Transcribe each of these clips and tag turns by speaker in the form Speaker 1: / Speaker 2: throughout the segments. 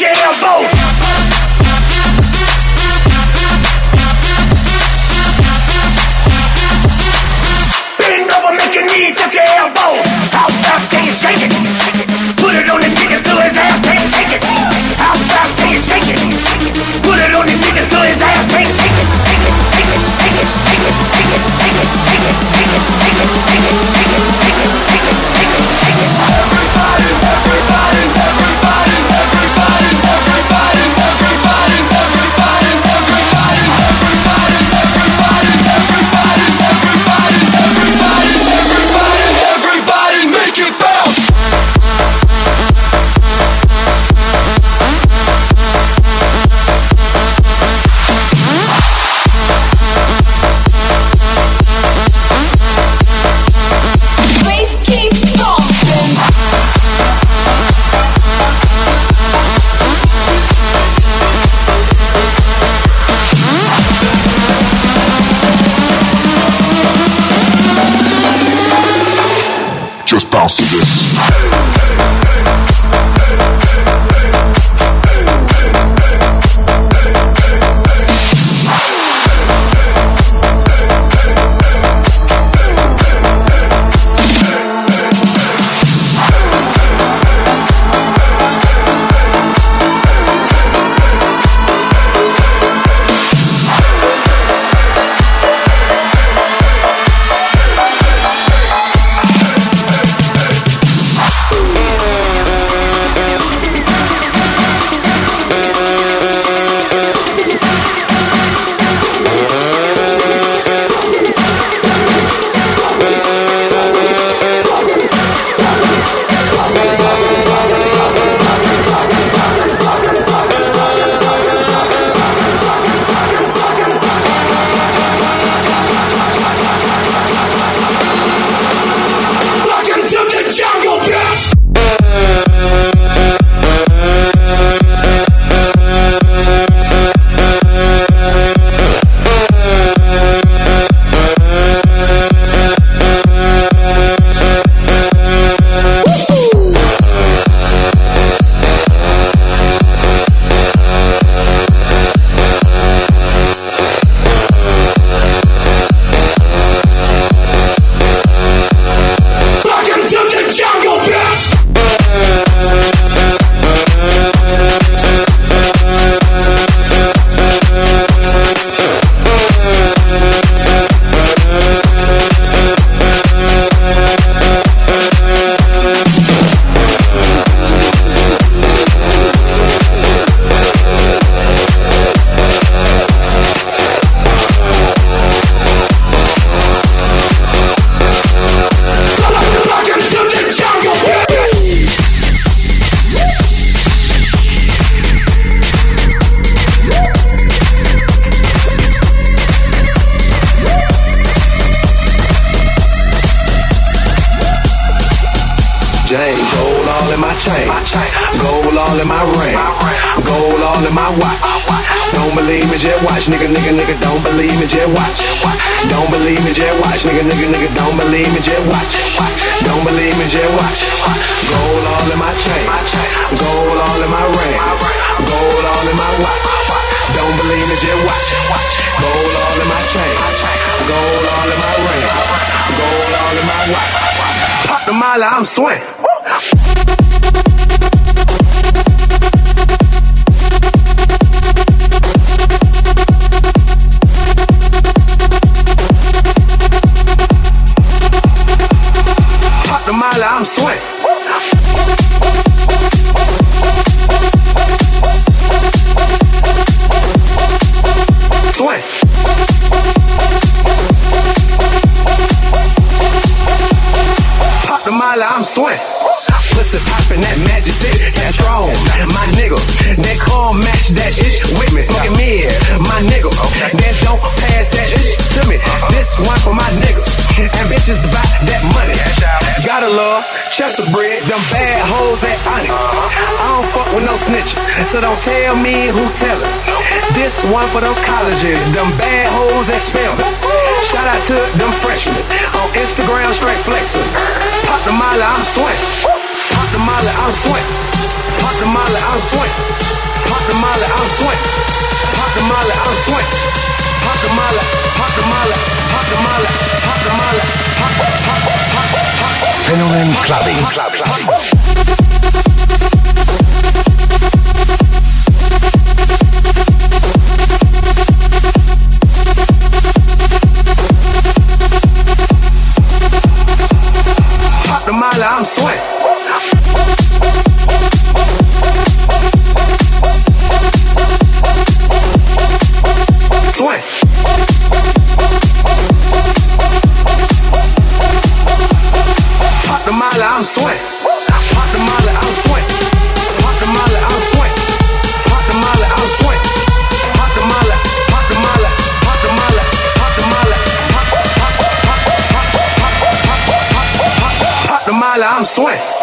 Speaker 1: your
Speaker 2: elbows. All in my ring. Gold all in my watch. Pop the mile, I'm swing. Match that ish with me. Smoking me, my nigga. Okay. That don't pass that ish to me. Uh-huh. This one for my niggas. And bitches buy that money. Gotta love Chester bread, them bad hoes at Onyx. Uh-huh. I don't fuck with no snitches, so don't tell me who tell it. This one for them colleges, them bad hoes that spell it. Shout out to them freshmen on Instagram, straight flexing. Pop the molly, I'm swing. Pop the molly, I'm swing. Pop the molly, I'm swing. Pop the molly, I'm swing. Pop the molly, I'm swing. Pop the molly, pop the molly, pop the molly, pop the molly, pop, pop, pop, pop.
Speaker 3: Fenomen Clubbing. Club, clubbing.
Speaker 2: I'm swing. Swing.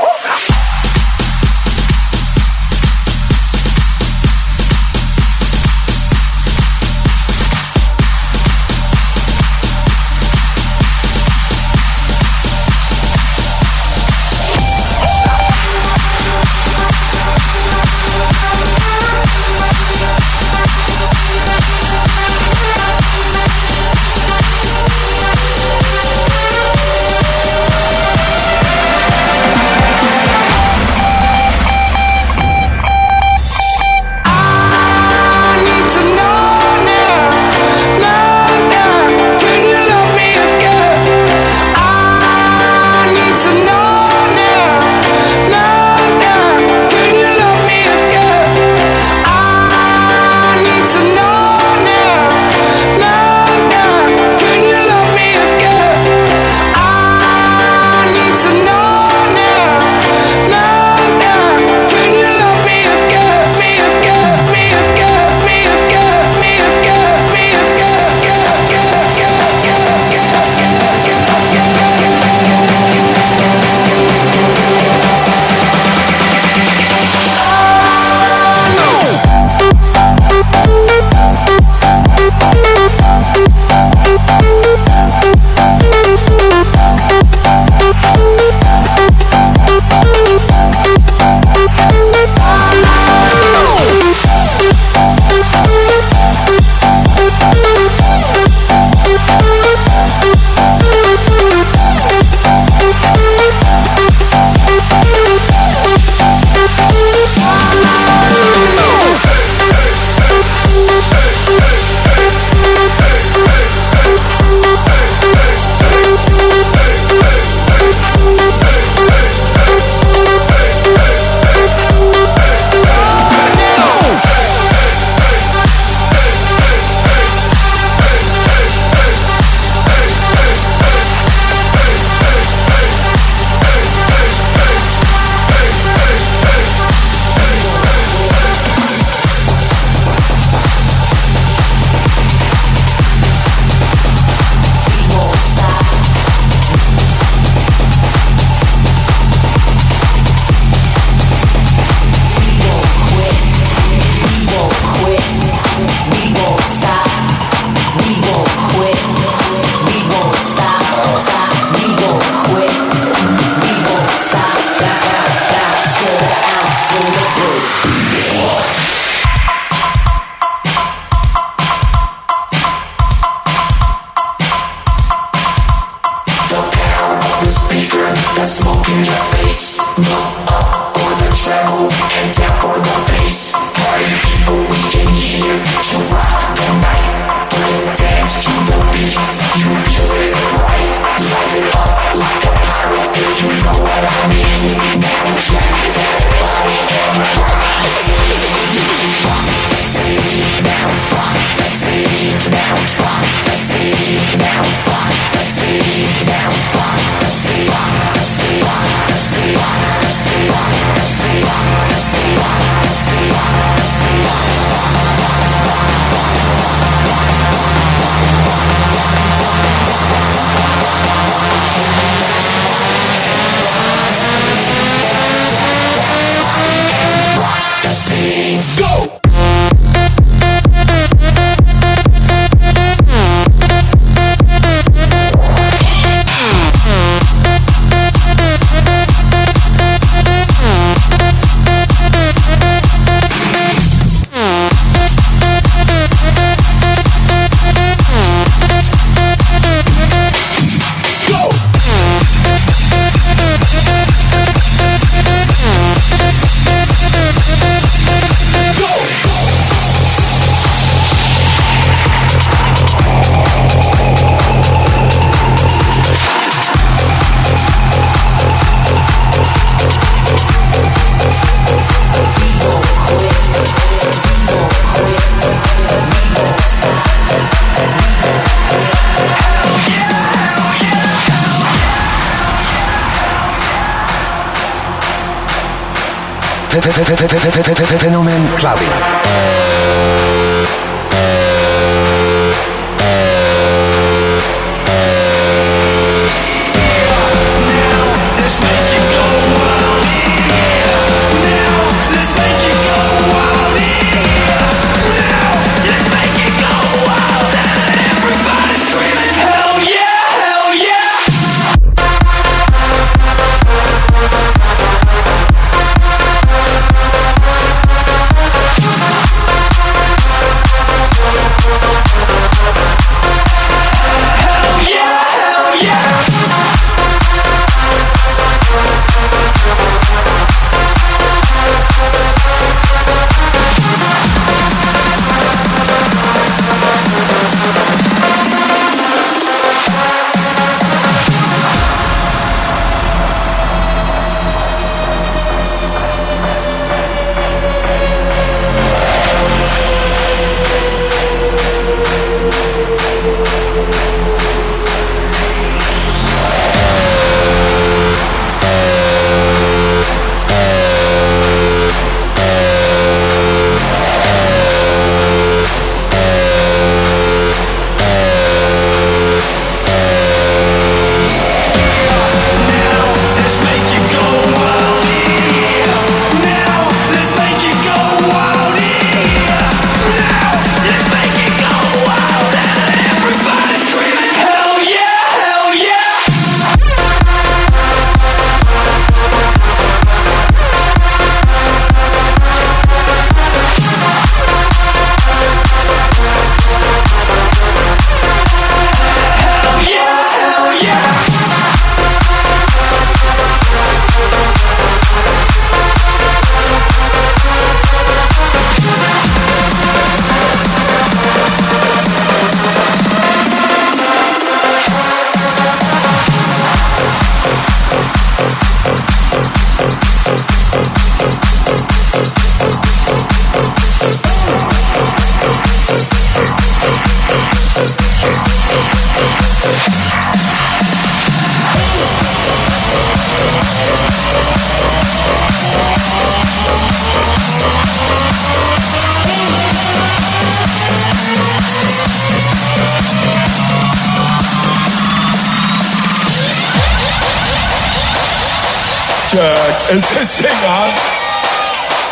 Speaker 4: Is this thing on?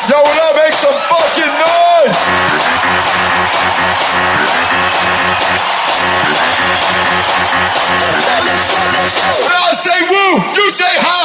Speaker 4: Yo, will I make some fucking noise? When I say woo, you say ha.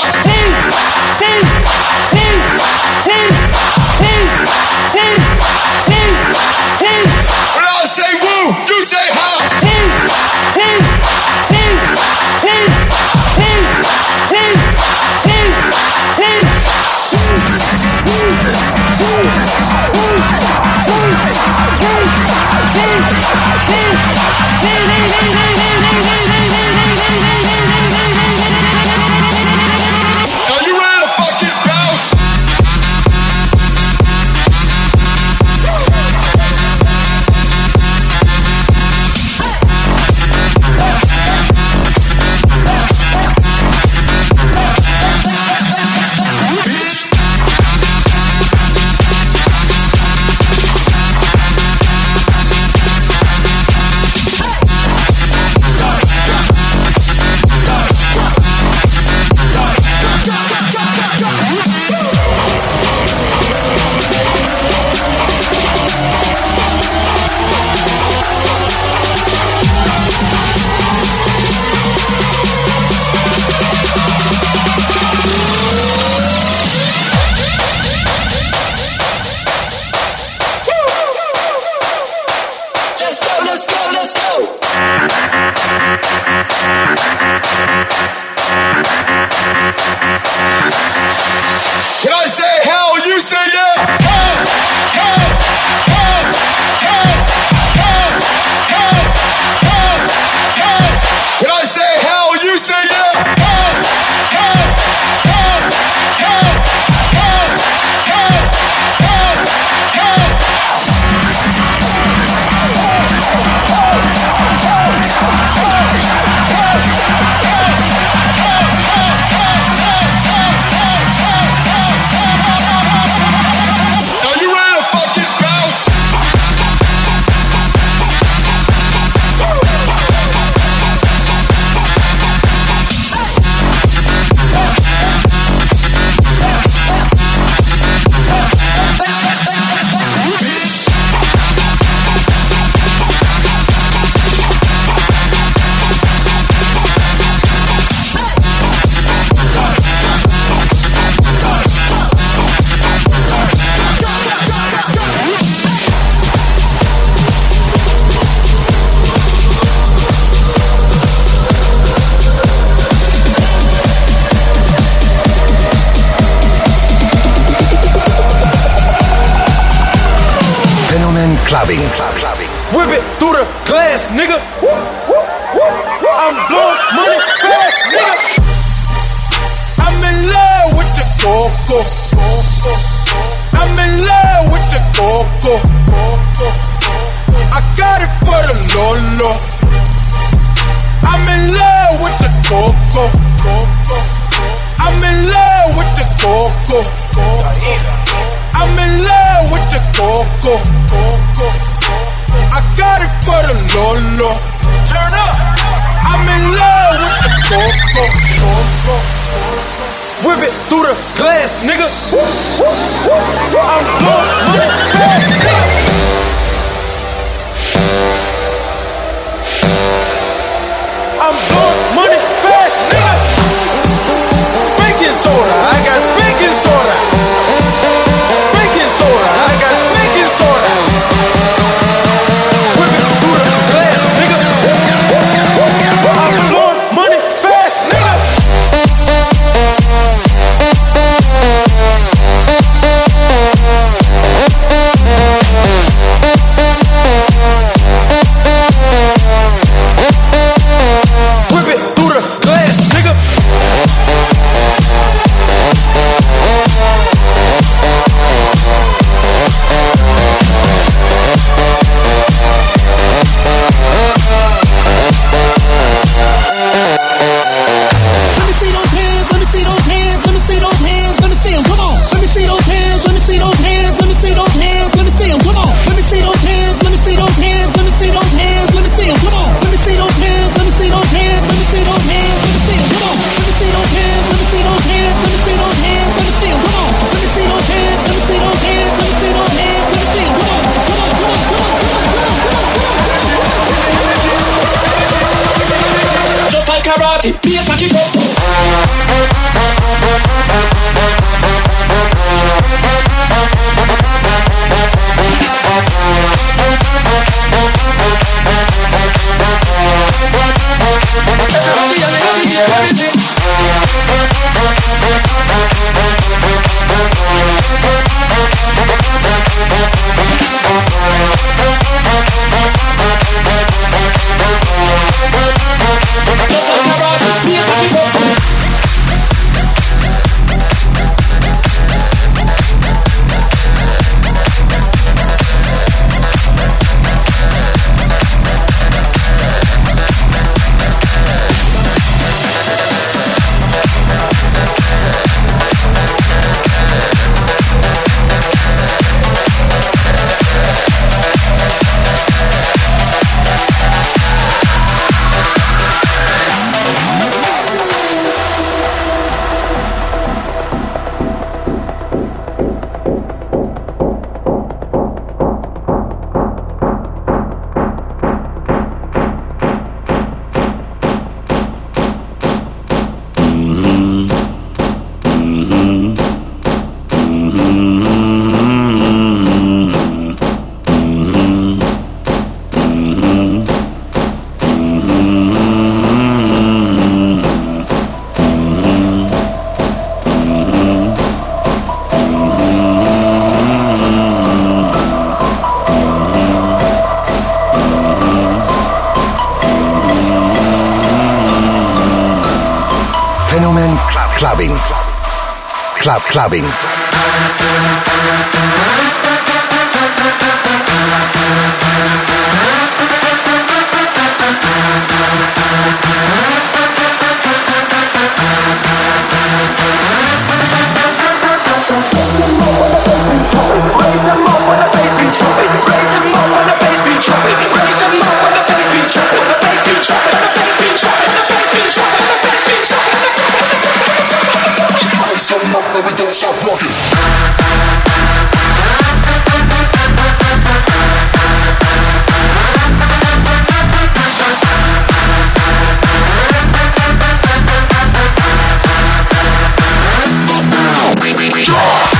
Speaker 4: Coco. I
Speaker 5: got it for the Lolo. I'm in love
Speaker 4: with the Coco
Speaker 5: coco. I'm in love with the coco. I got it for the Lolo. Turn up. I'm in love with the coco. Whip it through the glass, nigga. I'm going Maserati, bass I kick up. saben. Chopping the bass, beat chopping the bass, beat chopping the bass, beat chopping the bass, beat chopping the bass. so much that we don't stop walking. Draw!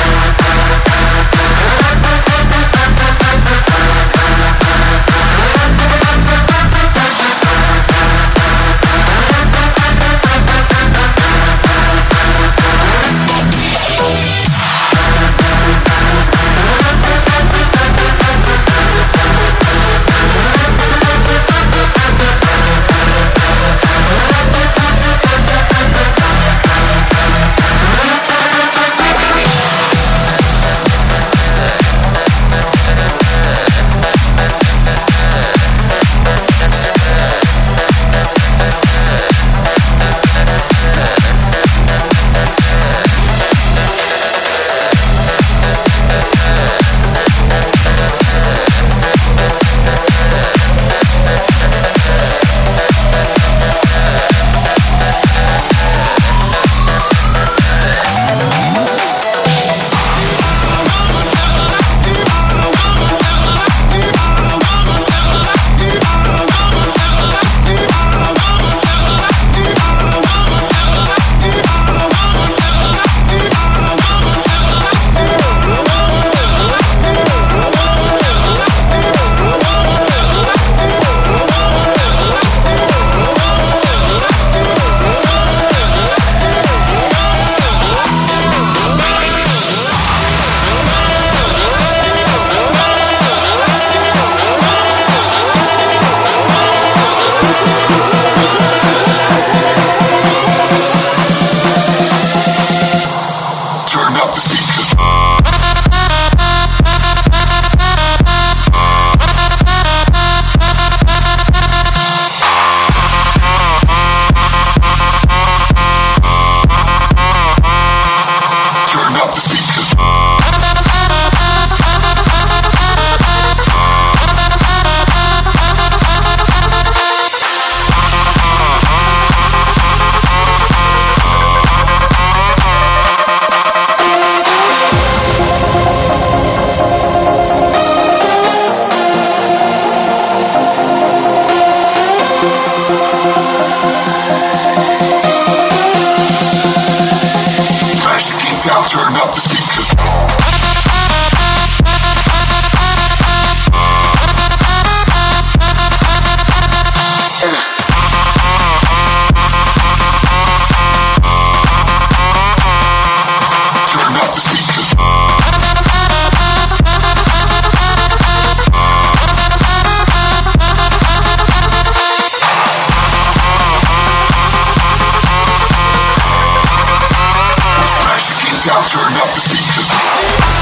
Speaker 5: down, turn
Speaker 4: up the speakers.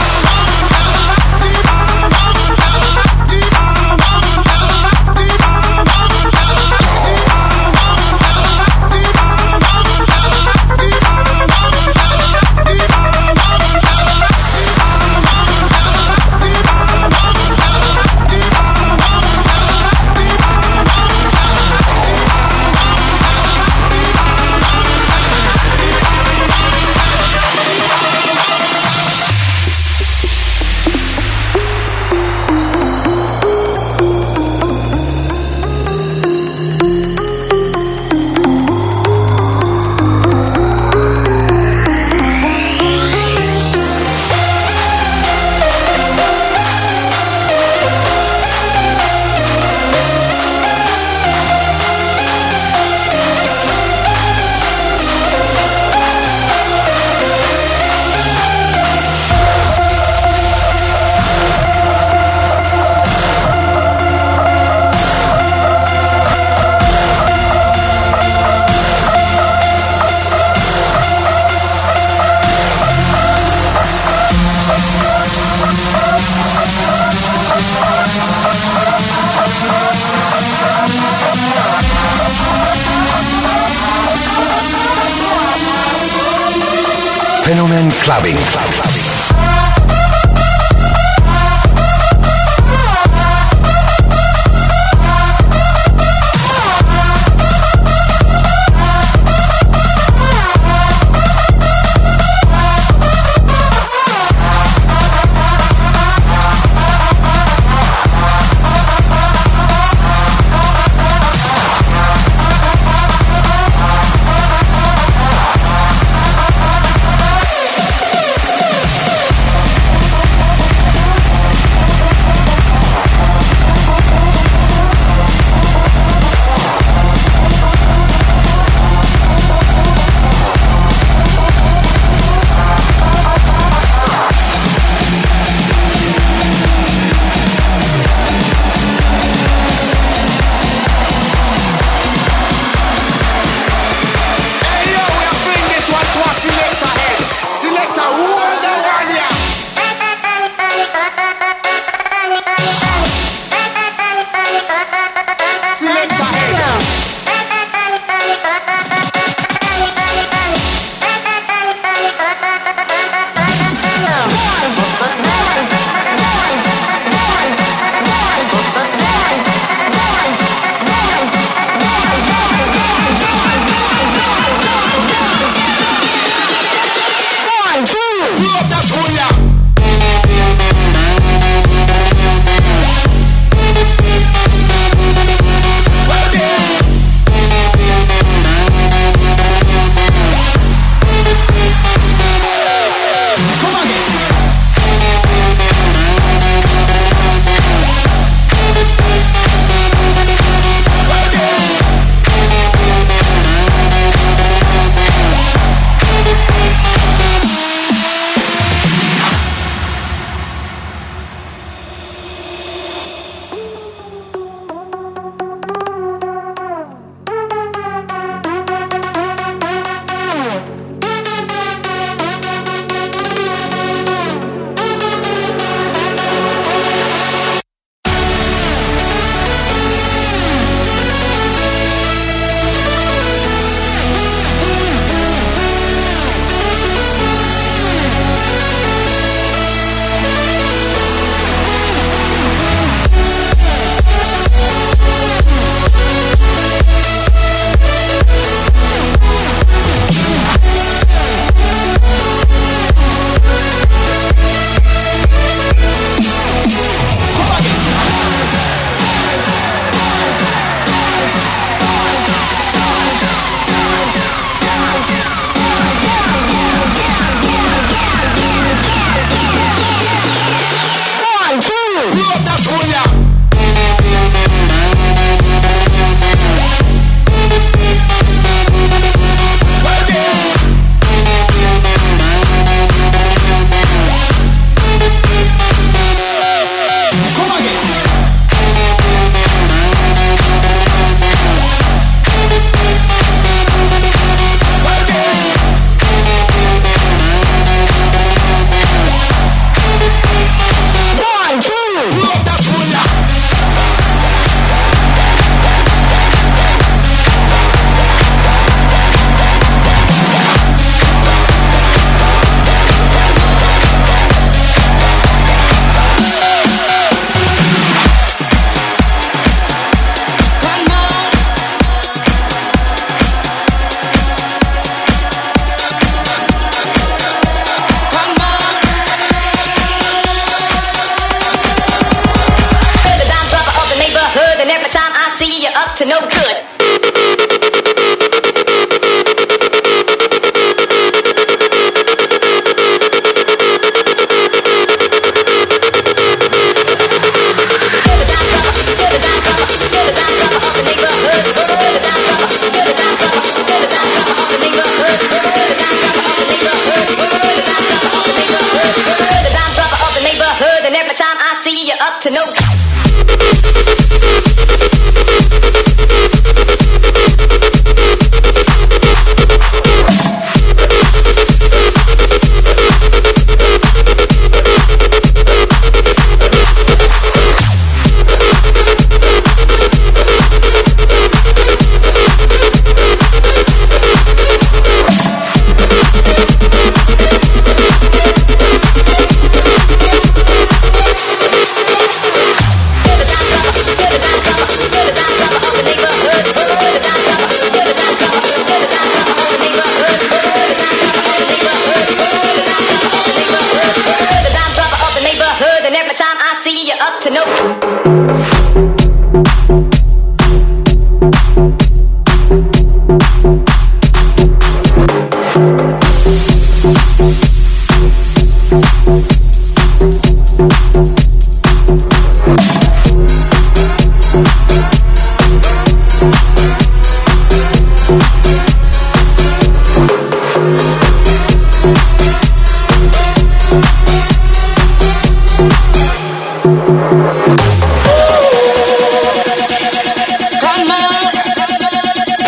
Speaker 4: to no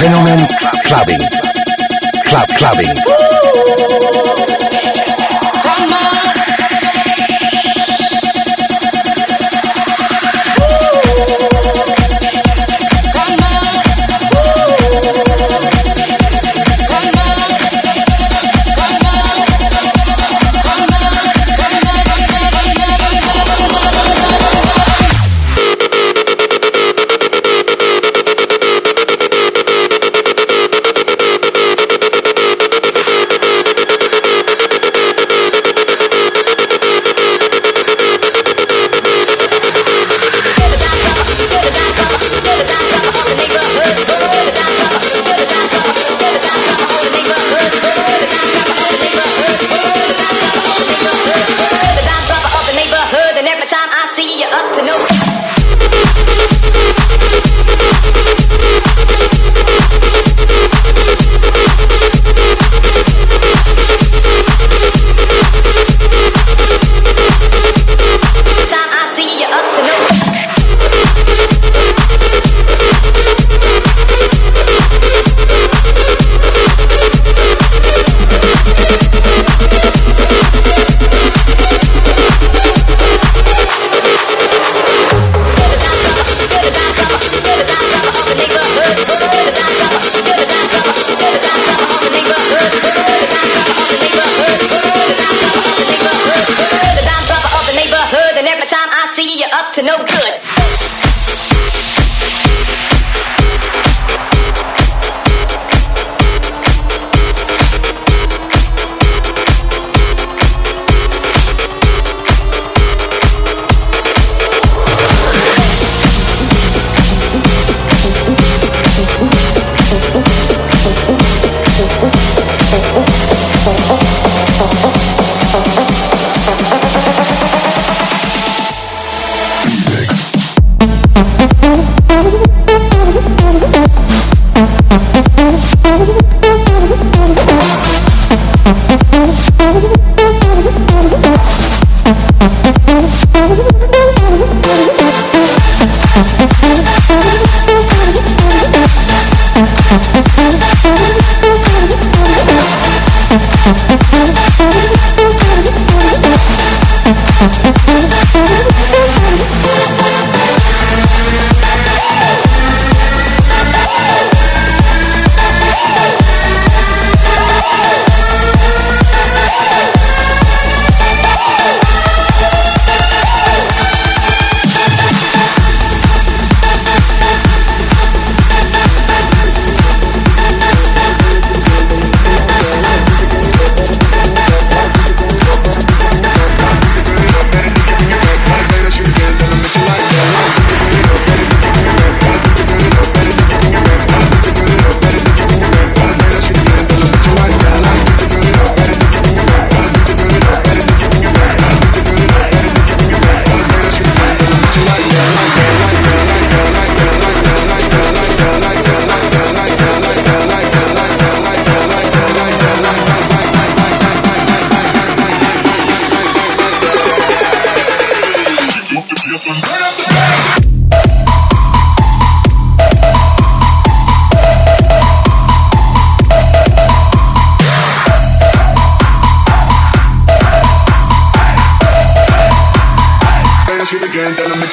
Speaker 6: phenomenon clubbing.
Speaker 7: Club clubbing.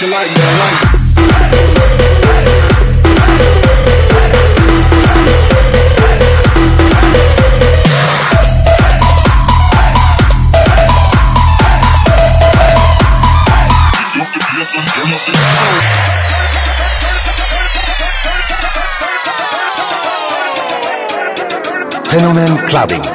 Speaker 7: you
Speaker 4: like that, like. Fenomen Clubbing.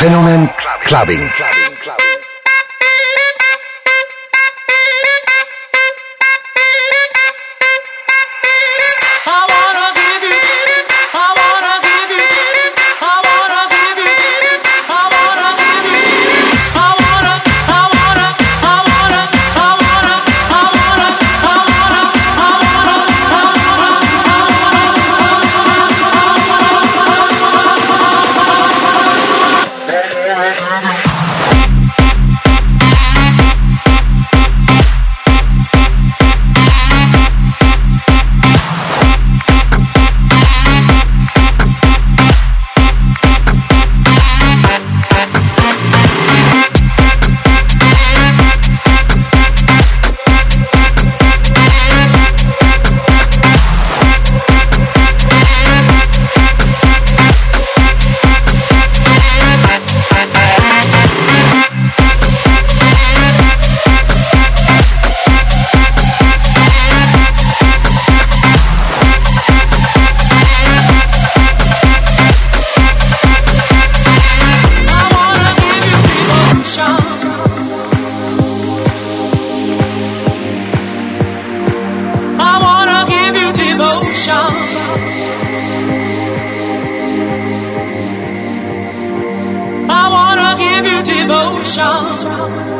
Speaker 4: Fenomen Clubbing. Clubbing.
Speaker 6: 江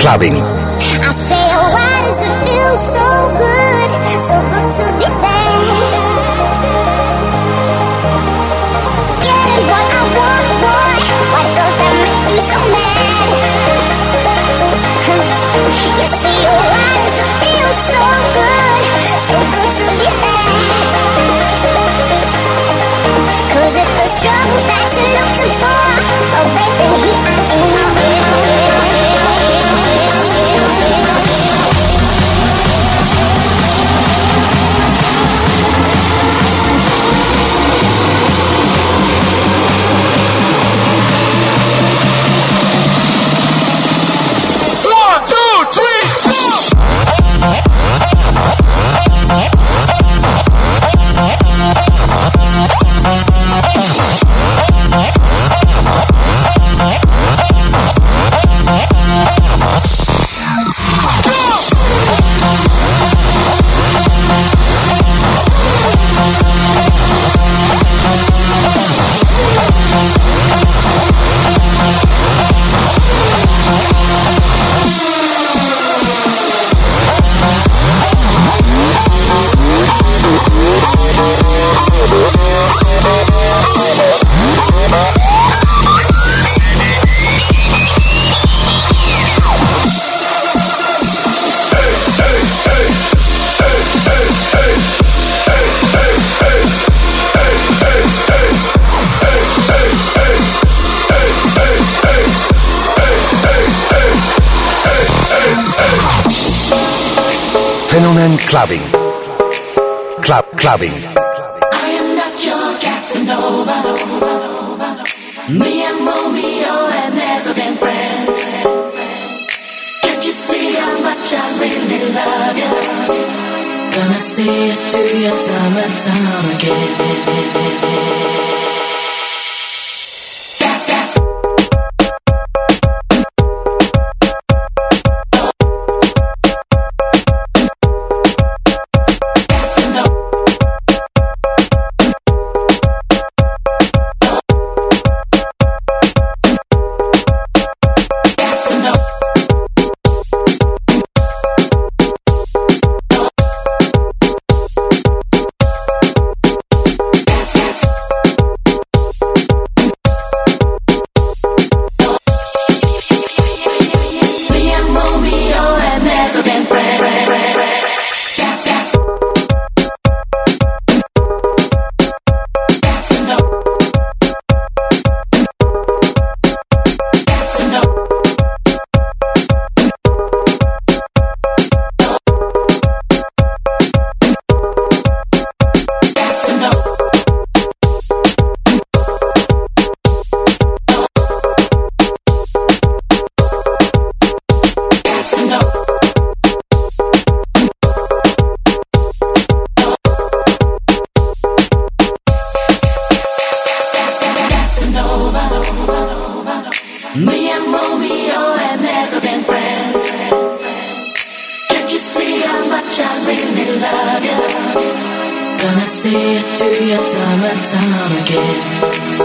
Speaker 6: Clubbing.
Speaker 4: I say, oh, why does it feel so good, so good to be? Getting what I want, boy. Why does that make you so mad? You see, oh, why does it feel so good, so good to be? Cause if there's trouble that you're looking for, oh baby, I
Speaker 6: Clubbing. Club Clubbing.
Speaker 8: I am not your Casanova. Me and Romeo have never been friends. Can't you see how much I really love you? Gonna see it to you time and time again.
Speaker 9: You see how much I really love you?
Speaker 8: Gonna see it to you time and time again.